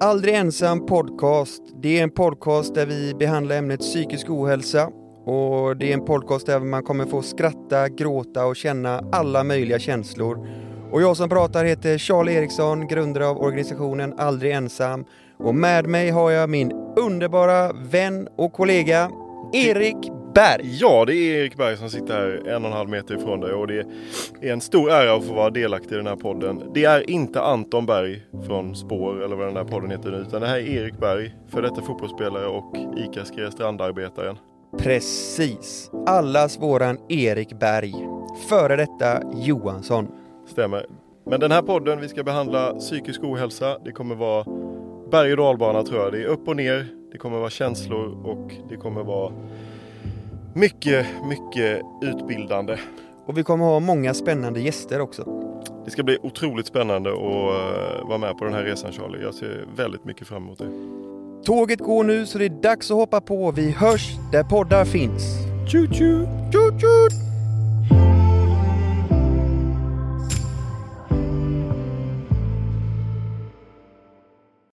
Aldrig ensam podcast. Det är en podcast där vi behandlar ämnet psykisk ohälsa och det är en podcast där man kommer få skratta, gråta och känna alla möjliga känslor. Och jag som pratar heter Charlie Eriksson, grundare av organisationen Aldrig ensam och med mig har jag min underbara vän och kollega Erik Berg. Ja, det är Erik Berg som sitter här en och en halv meter ifrån dig och det är en stor ära att få vara delaktig i den här podden. Det är inte Anton Berg från Spår eller vad den här podden heter nu, utan det här är Erik Berg, för detta fotbollsspelare och ICA Skrea Strandarbetaren. Precis. Allas våran Erik Berg. Före detta Johansson. Stämmer. Men den här podden, vi ska behandla psykisk ohälsa. Det kommer vara berg och dalbana tror jag. Det är upp och ner, det kommer vara känslor och det kommer vara mycket, mycket utbildande. Och vi kommer ha många spännande gäster också. Det ska bli otroligt spännande att uh, vara med på den här resan Charlie. Jag ser väldigt mycket fram emot det. Tåget går nu så det är dags att hoppa på. Vi hörs där poddar finns. Tju tju! Tju tju!